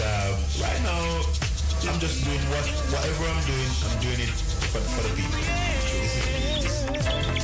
So right now, I'm just doing what whatever I'm doing. I'm doing it for, for the people. Youth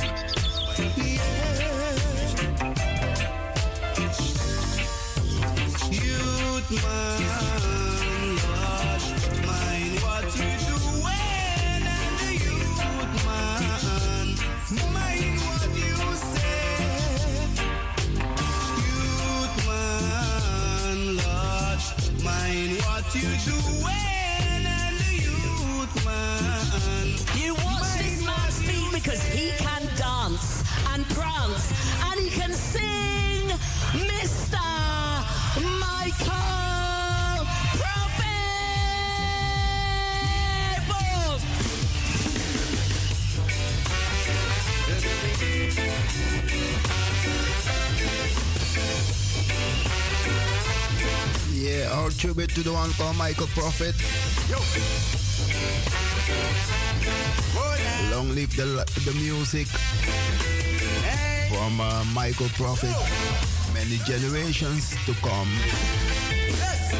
tribute to the one called Michael Prophet. Long live the, the music from uh, Michael Prophet. Many generations to come. Yes.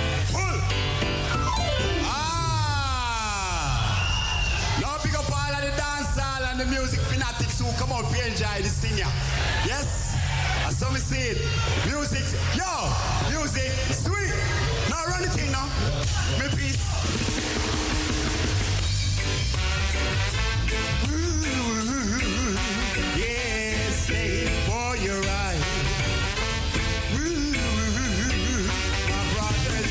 Ah! Now big up all of the dance hall and the music fanatics who come out to enjoy this thing here. Yes? As some say it. Music, yo, music, sweet. Run the thing now. Me peace. Yes, stay for your right. My brothers,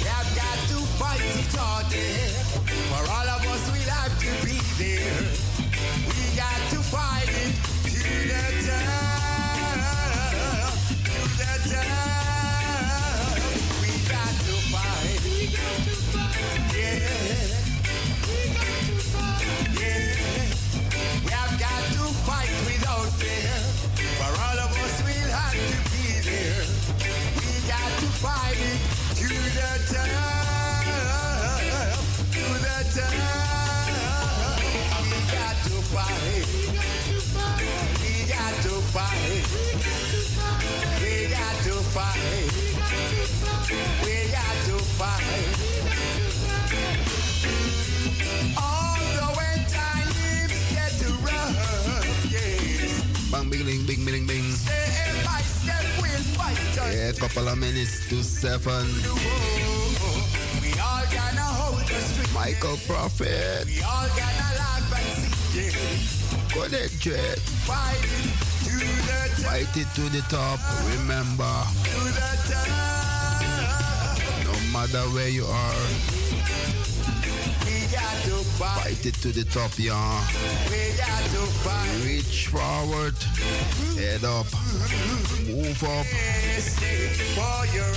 we have got to fight out there. For all of us, we'll have to be there. Bing, bing, bing, Yeah, couple of minutes to seven. Michael Prophet. There, Jet. Fight it to the top. Remember, no matter where you are, fight. it to the top, yeah. We got to fight. Reach forward, head up, move up. For your.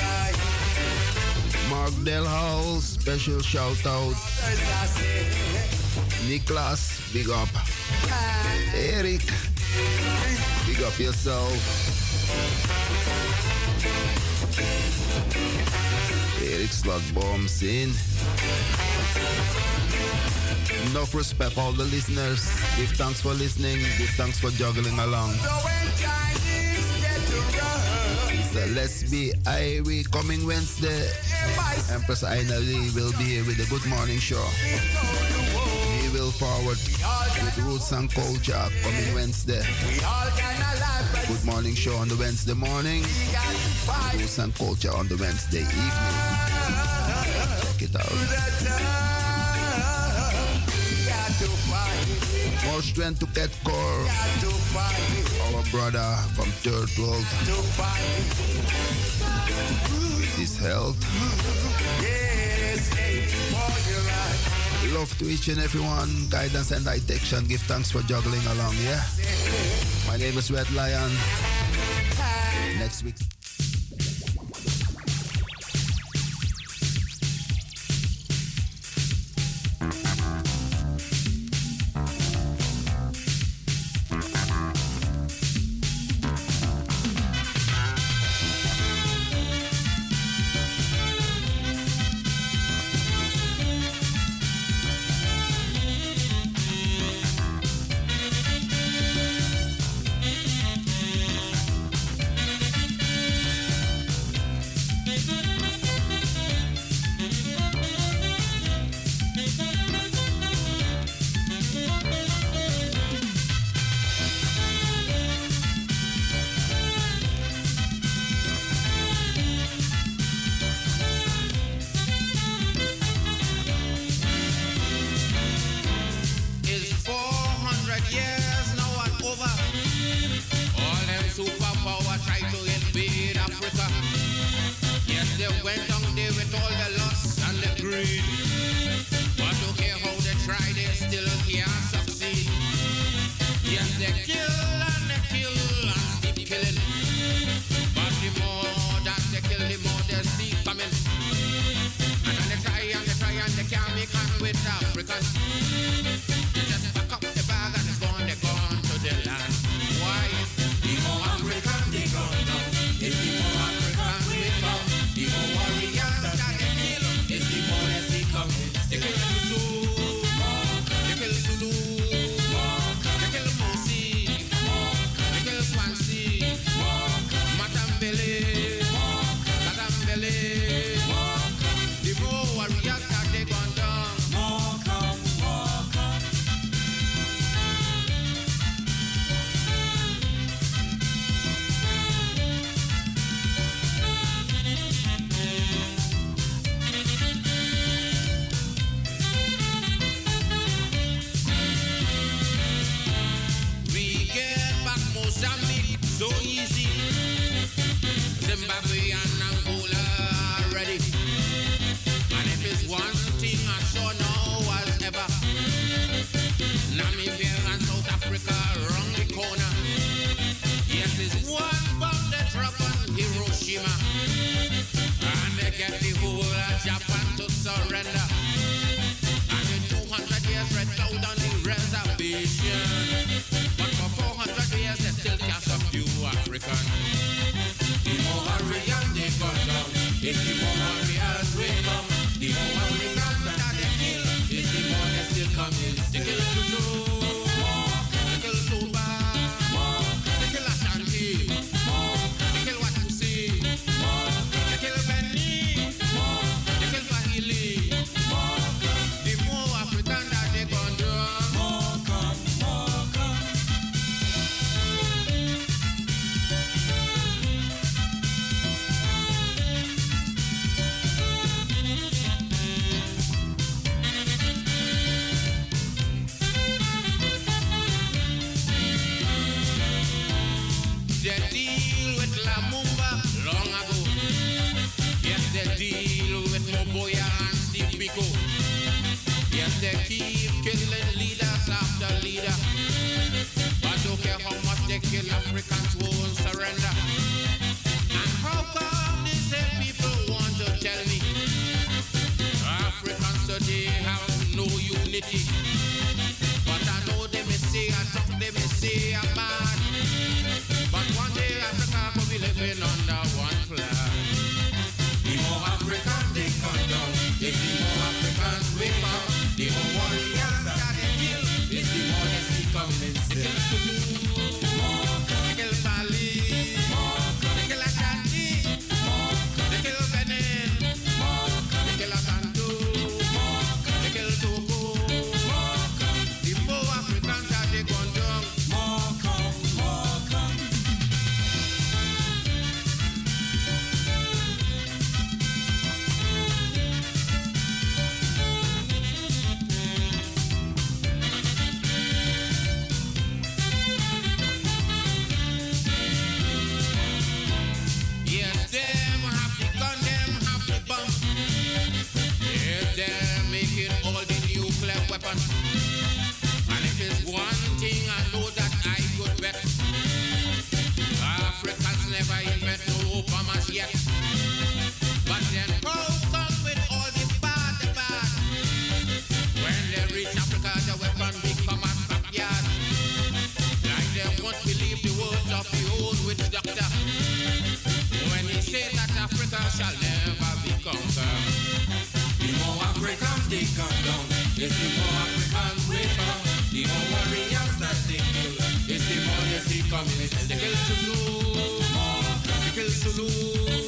Mark Del House, special shout out. As Niklas, big up. Eric, big up yourself. Eric Slugbaum in. Enough respect, all the listeners. Give thanks for listening. Give thanks for juggling along. so let's be Irie coming Wednesday. Empress Aina Lee will be here with the Good Morning Show. We will forward with Roots and Culture coming Wednesday. Good Morning Show on the Wednesday morning. Roots and Culture on the Wednesday evening. Check it out. More strength to Cat Coore. Our brother from Third World with his health. Love to each and everyone. Guidance and direction. Give thanks for juggling along, yeah? My name is Red Lion. Next week. thank aquí. yet. But then come with all the bad, bad. When they reach Africa, the weapon become a scrapyard. Like they won't believe the words of the old witch doctor. When he that Africa shall never be conquered. The more Africans they come down, it's the more Africans we come. The more warriors they kill, it's the more they see kill to know. el sudor.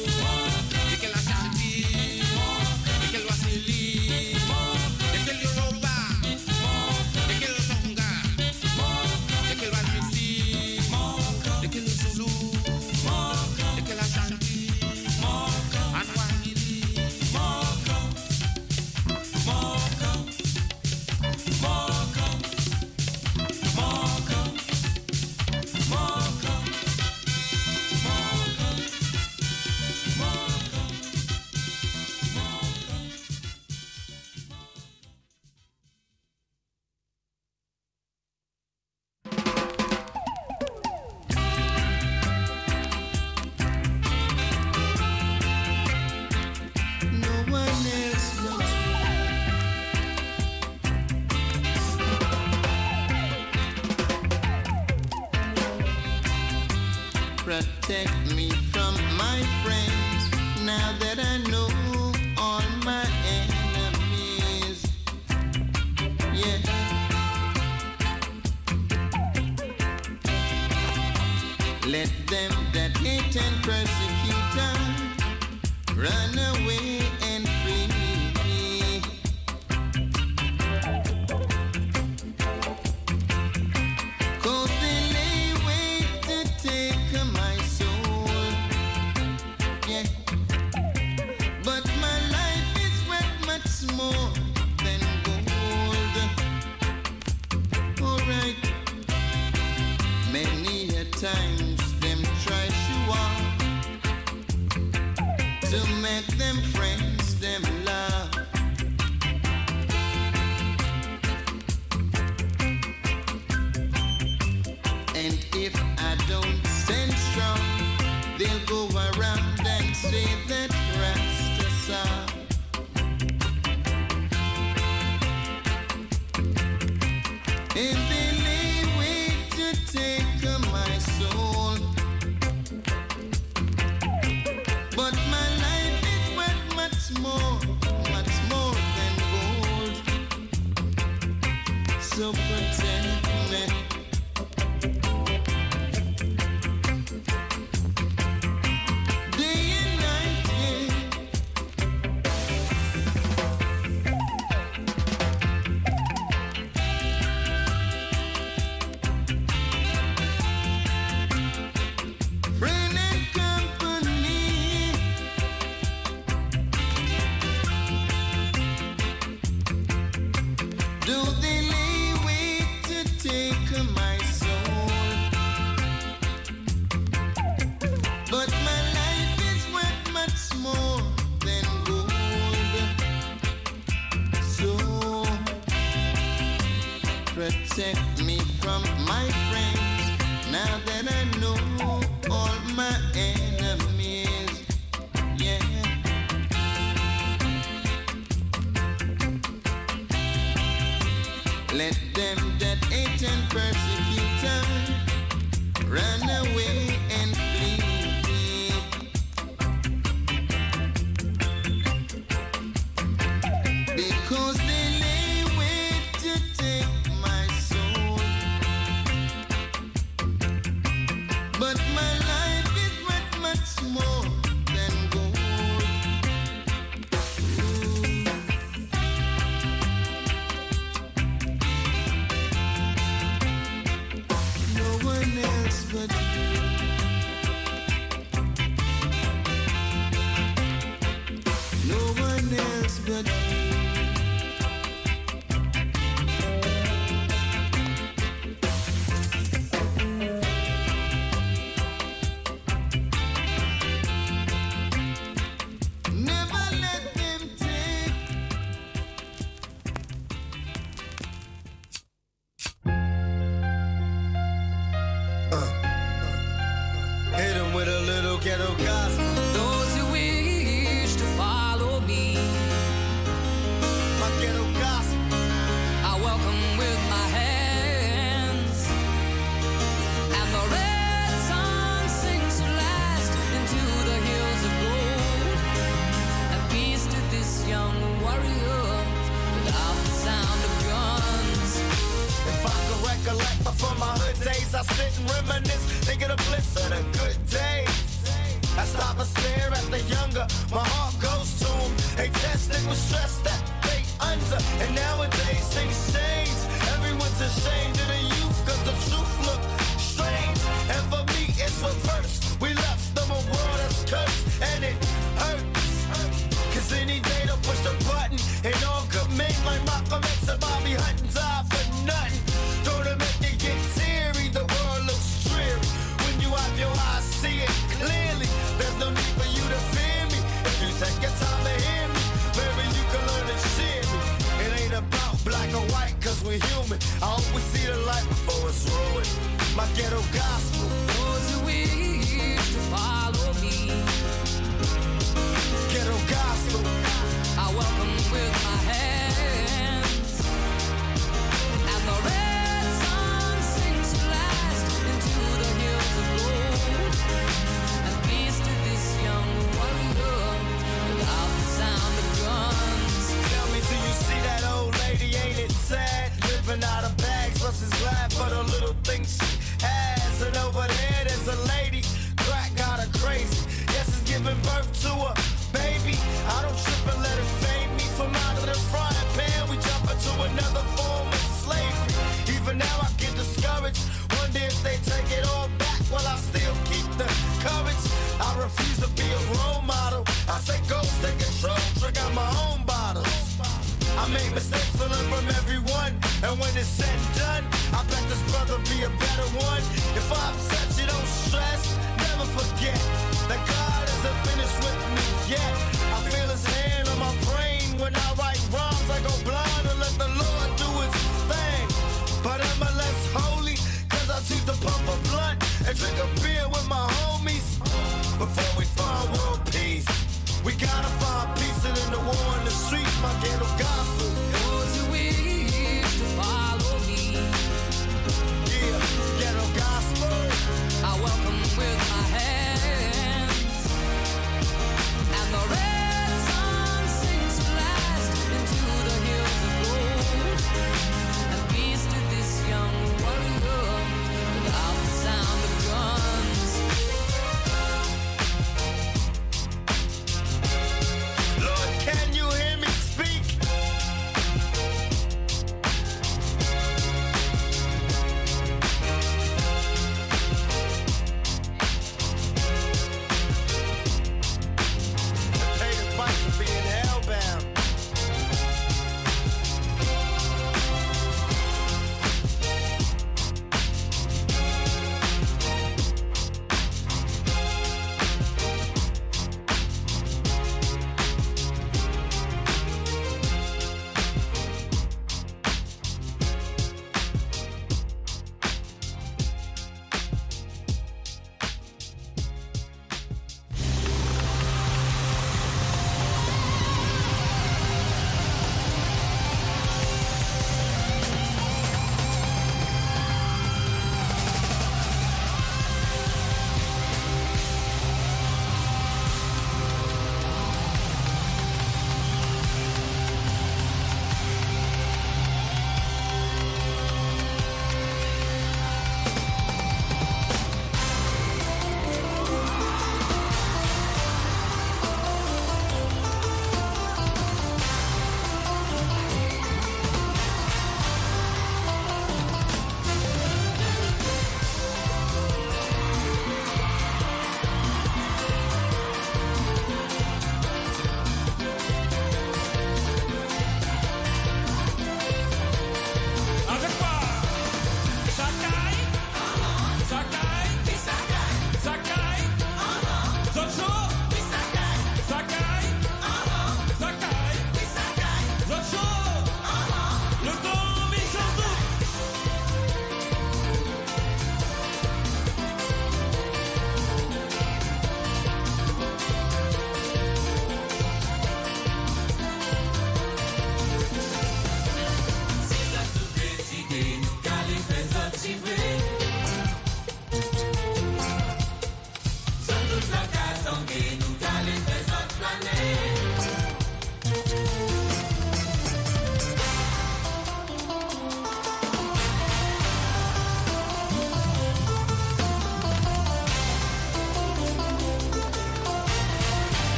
Run from my friends now that I know all my enemies. Yeah. Let them that hate and persecute run away. stress that they under. And nowadays things change. Everyone's ashamed of the youth, cause the truth. I always see the light before it's ruined. My ghetto gospel.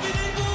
Happy go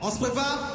On se prépare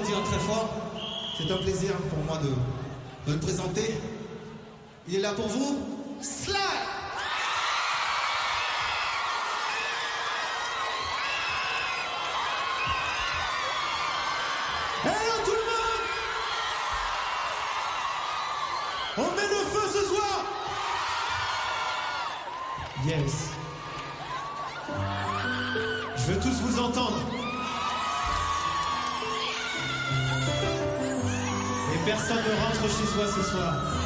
très fort. C'est un plaisir pour moi de, de le présenter. Il est là pour vous. Sly Hello tout le monde On met le feu ce soir Yes. Je veux tous vous entendre. Personne ne rentre chez soi ce soir.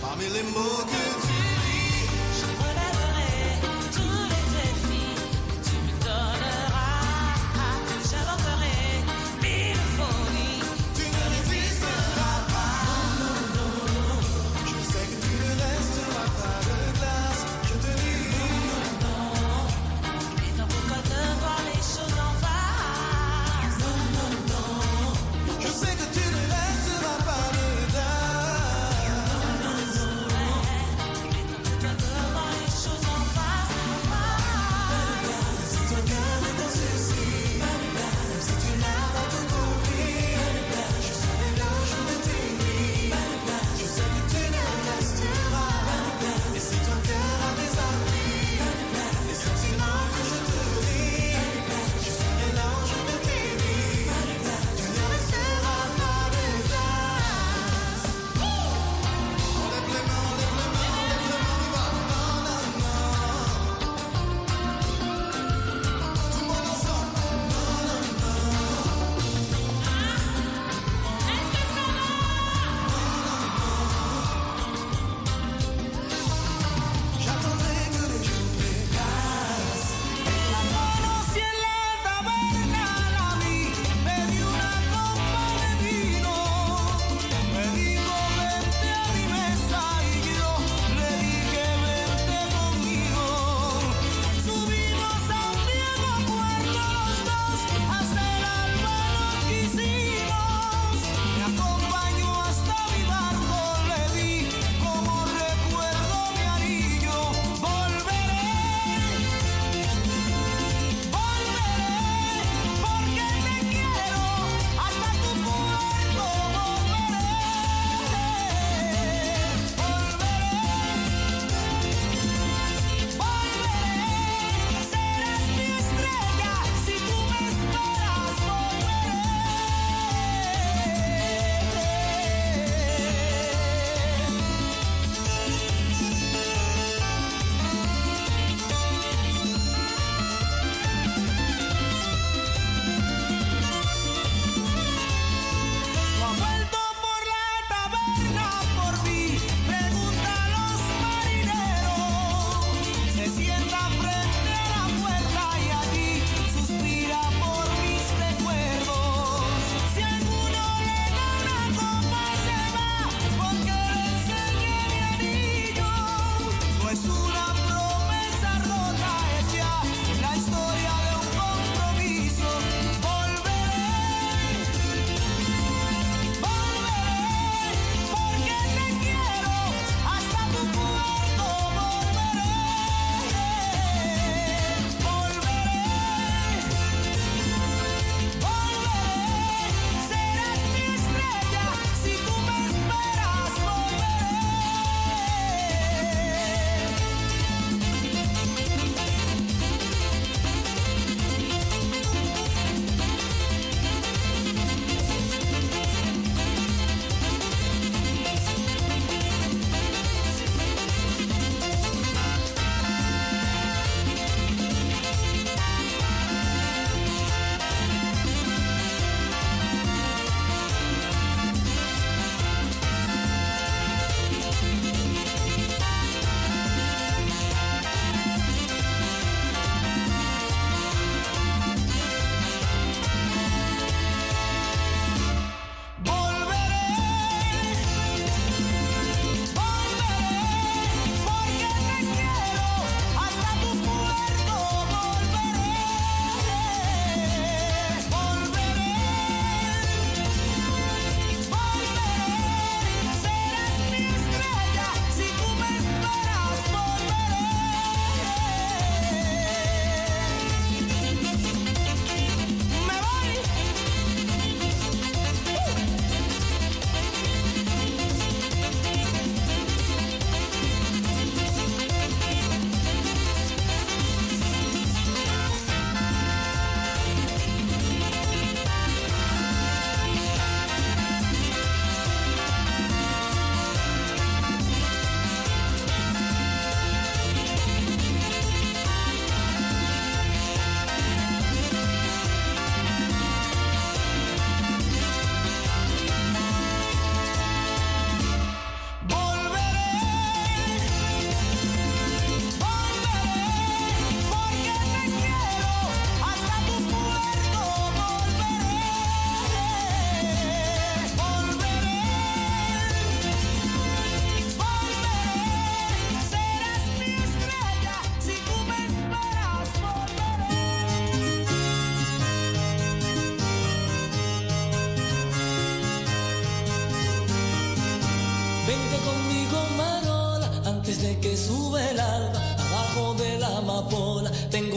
Parmi les mots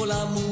la mujer.